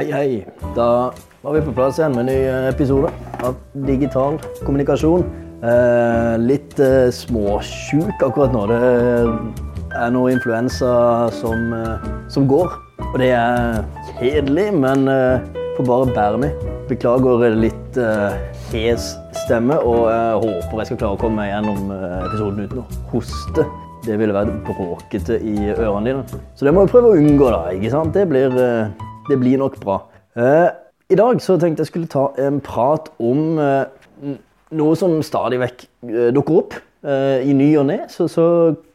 Hei, hei. Da var vi på plass igjen med en ny eh, episode av Digital kommunikasjon. Eh, litt eh, småsjuk akkurat nå. Det er noe influensa som, eh, som går. Og det er kjedelig, men eh, får bare bære med. Beklager litt eh, hes stemme, og jeg håper jeg skal klare å komme meg gjennom eh, episoden uten å hoste. Det ville vært bråkete i ørene dine. Så det må vi prøve å unngå, da. ikke sant? Det blir, eh, det blir nok bra. Eh, I dag så tenkte jeg skulle ta en prat om eh, noe som stadig vekk eh, dukker opp. I ny og ne så, så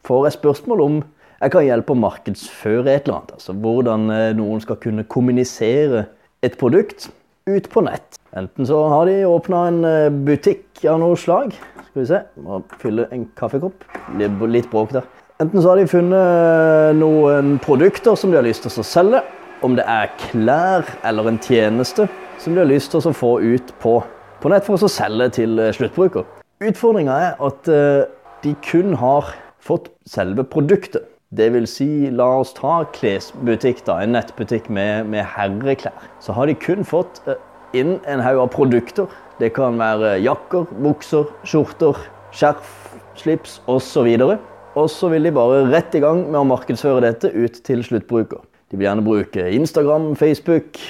får jeg spørsmål om jeg kan hjelpe å markedsføre et eller annet. Altså hvordan noen skal kunne kommunisere et produkt ut på nett. Enten så har de åpna en butikk av noe slag. Skal vi se, må fylle en kaffekopp. Litt bråk der. Enten så har de funnet noen produkter som de har lyst til å selge. Om det er klær eller en tjeneste som de har lyst til å få ut på, på nett for å selge til eh, sluttbruker. Utfordringa er at eh, de kun har fått selve produktet. Det vil si, la oss ta klesbutikk, da, en nettbutikk med, med herreklær. Så har de kun fått eh, inn en haug av produkter. Det kan være jakker, bukser, skjorter, skjerf, slips osv. Og så vil de bare rett i gang med å markedsføre dette ut til sluttbruker. De vil gjerne bruke Instagram, Facebook,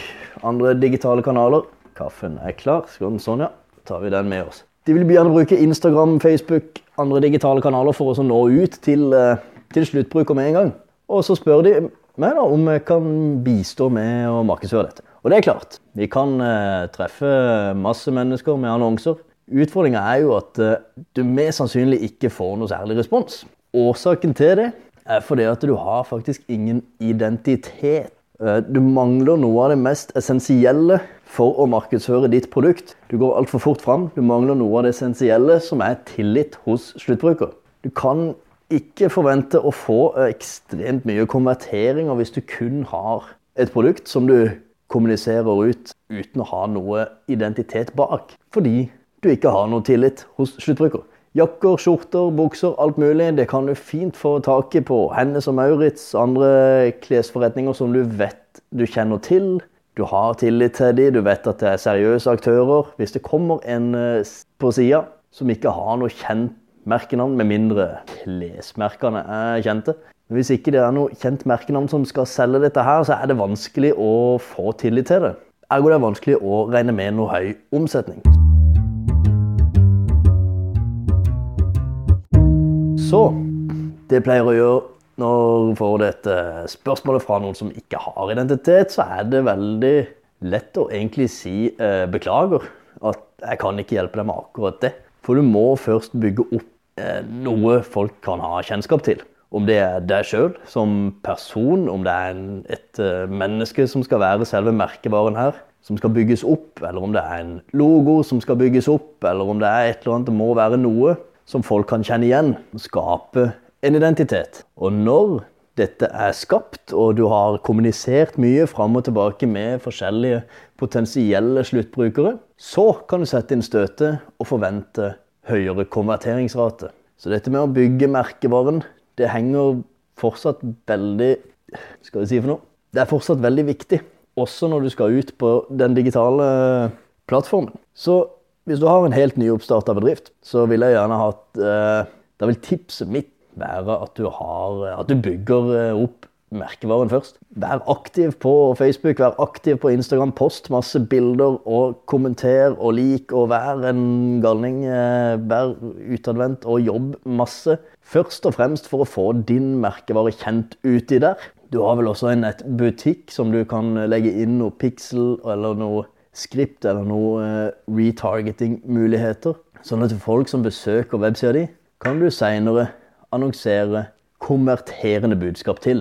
andre digitale kanaler. Kaffen er klar. Skal den sånn ja. Tar vi den med oss. De vil gjerne bruke Instagram, Facebook, andre digitale kanaler for å nå ut til, eh, til sluttbruker med en gang. Og så spør de meg da om jeg kan bistå med å markedsføre dette. Og det er klart, vi kan eh, treffe masse mennesker med annonser. Utfordringa er jo at eh, du mest sannsynlig ikke får noe særlig respons. Årsaken til det er fordi at du har faktisk ingen identitet. Eh, Du mangler noe av det mest essensielle for å markedsføre ditt produkt. Du går altfor fort fram. Du mangler noe av det essensielle som er tillit hos sluttbruker. Du kan ikke forvente å få ekstremt mye konverteringer hvis du kun har et produkt som du kommuniserer ut uten å ha noe identitet bak. Fordi du ikke har noe tillit hos sluttbruker. Jakker, skjorter, bukser, alt mulig. Det kan du fint få tak i på Hennes og Maurits, andre klesforretninger som du vet du kjenner til. Du har tillit til dem, du vet at det er seriøse aktører. Hvis det kommer en eh, på sida som ikke har noe kjent merkenavn, med mindre klesmerkene er kjente. Hvis ikke det er noe kjent merkenavn som skal selge dette her, så er det vanskelig å få tillit til det. Ergo det er vanskelig å regne med noe høy omsetning. Så det pleier å gjøre når du får dette spørsmålet fra noen som ikke har identitet, så er det veldig lett å egentlig si eh, beklager. At jeg kan ikke hjelpe deg med akkurat det. For du må først bygge opp eh, noe folk kan ha kjennskap til. Om det er deg sjøl som person, om det er en, et eh, menneske som skal være selve merkevaren her, som skal bygges opp, eller om det er en logo som skal bygges opp, eller om det er et eller annet, det må være noe som folk kan kjenne igjen, skape en identitet. Og når dette er skapt, og du har kommunisert mye fram og tilbake med forskjellige potensielle sluttbrukere, så kan du sette inn støtet og forvente høyere konverteringsrate. Så dette med å bygge merkevaren, det henger fortsatt veldig Skal vi si for noe? Det er fortsatt veldig viktig, også når du skal ut på den digitale plattformen. Så hvis du har en helt nyoppstarta bedrift, så vil jeg gjerne ha at eh, Da vil tipset mitt være at du, har, at du bygger eh, opp merkevaren først. Vær aktiv på Facebook, vær aktiv på Instagram. Post masse bilder og kommenter og lik og vær en galning. eh, Vær utadvendt og jobb masse. Først og fremst for å få din merkevare kjent uti der. Du har vel også en nettbutikk som du kan legge inn noe pixel eller noe skript eller noe eh, retargeting-muligheter. Sånn at folk som besøker websida di, kan du seinere annonsere konverterende budskap til.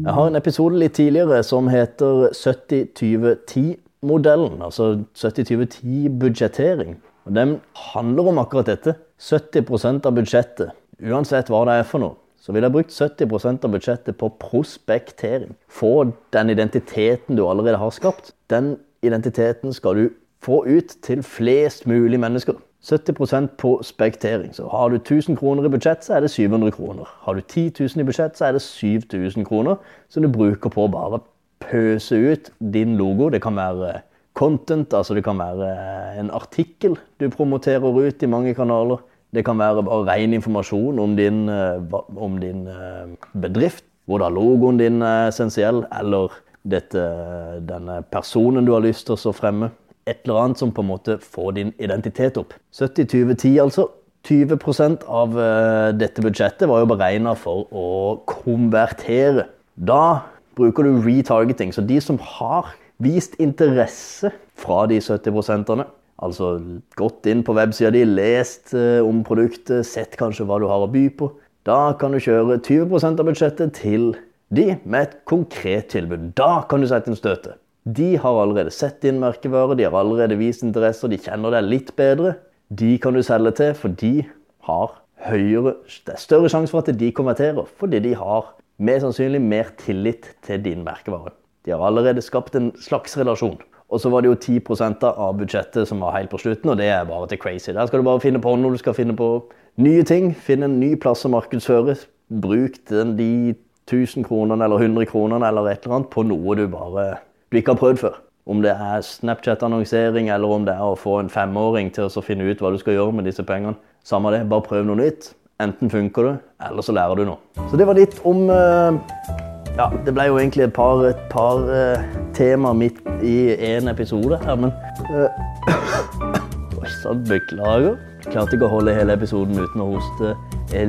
Jeg har en episode litt tidligere som heter 70-20-10-modellen. Altså 70-20-10-budsjettering. Og Den handler om akkurat dette. 70% av budsjettet, uansett hva det er for noe, så ville jeg brukt 70% av budsjettet på prospektering. Få den identiteten du allerede har skapt. Den identiteten skal du få ut til flest mulig mennesker. 70% på spektering. Så har du 1000 kroner i budsjett, så er det 700 kroner. Har du 10 000 i budsjett, så er det 7000 kroner som du bruker på å bare pøse ut din logo. Det kan være content, altså det kan være en artikkel du promoterer ut i mange kanaler. Det kan være bare ren informasjon om din, om din bedrift, hvor da logoen din er essensiell, eller dette, denne personen du har lyst til å fremme et eller annet som på en måte får din identitet opp. 70-20-10, altså. 20 av dette budsjettet var jo beregna for å konvertere. Da bruker du retargeting. Så de som har vist interesse fra de 70 altså gått inn på websida di, lest uh, om produktet, sett kanskje hva du har å by på, da kan du kjøre 20% av budsjettet til de med et konkret tilbud. Da kan du sette inn støtet. De har allerede sett din merkevare, de har allerede vist interesser, de kjenner deg litt bedre. De kan du selge til, for de har høyere, det er større sjanse for at de konverterer. Fordi de har mer sannsynlig mer tillit til din merkevare. De har allerede skapt en slags relasjon. Og så var det jo 10% av budsjettet som var helt på slutten, og det er bare til crazy. Der skal du bare finne på når du skal finne på nye ting. Finne en ny plass å markedsføre. Bruk den, de 1000 kronene eller 100 kronene eller et eller annet på noe du bare du ikke har prøvd før. Om det er Snapchat-annonsering eller om det er å få en femåring til å finne ut hva du skal gjøre med disse pengene. Samme det, bare prøv noe nytt. Enten funker det, eller så lærer du noe. Så det var litt om uh, Ja, det ble jo egentlig et par, et par uh, tema midt i én episode her, men uh, sånn, beklager. Klarte ikke å holde hele episoden uten å hoste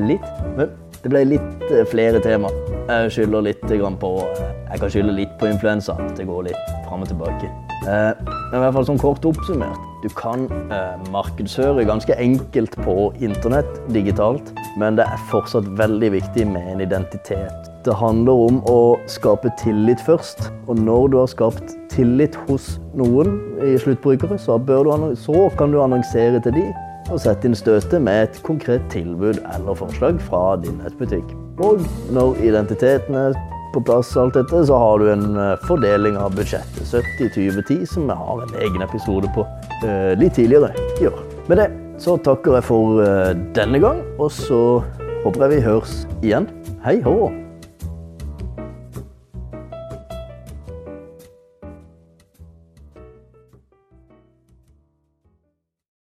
litt. Men det ble litt flere tema. Jeg skylder litt på Jeg kan skylde litt på influensa. Det går litt fram og tilbake. Uh, men i hvert fall sånn kort oppsummert. Du kan uh, markedsføre ganske enkelt på internett digitalt, men det er fortsatt veldig viktig med en identitet. Det handler om å skape tillit først. Og når du har skapt tillit hos noen i sluttbrukere, så, så kan du annonsere til de og sette inn støtet med et konkret tilbud eller forslag fra din nettbutikk. Og når identiteten er på plass, alt dette, så har du en eh, fordeling av budsjettet. 70-20-10, som vi har en egen episode på uh, litt tidligere i år. Med det så takker jeg for uh, denne gang, og så håper jeg vi høres igjen. Hei hå!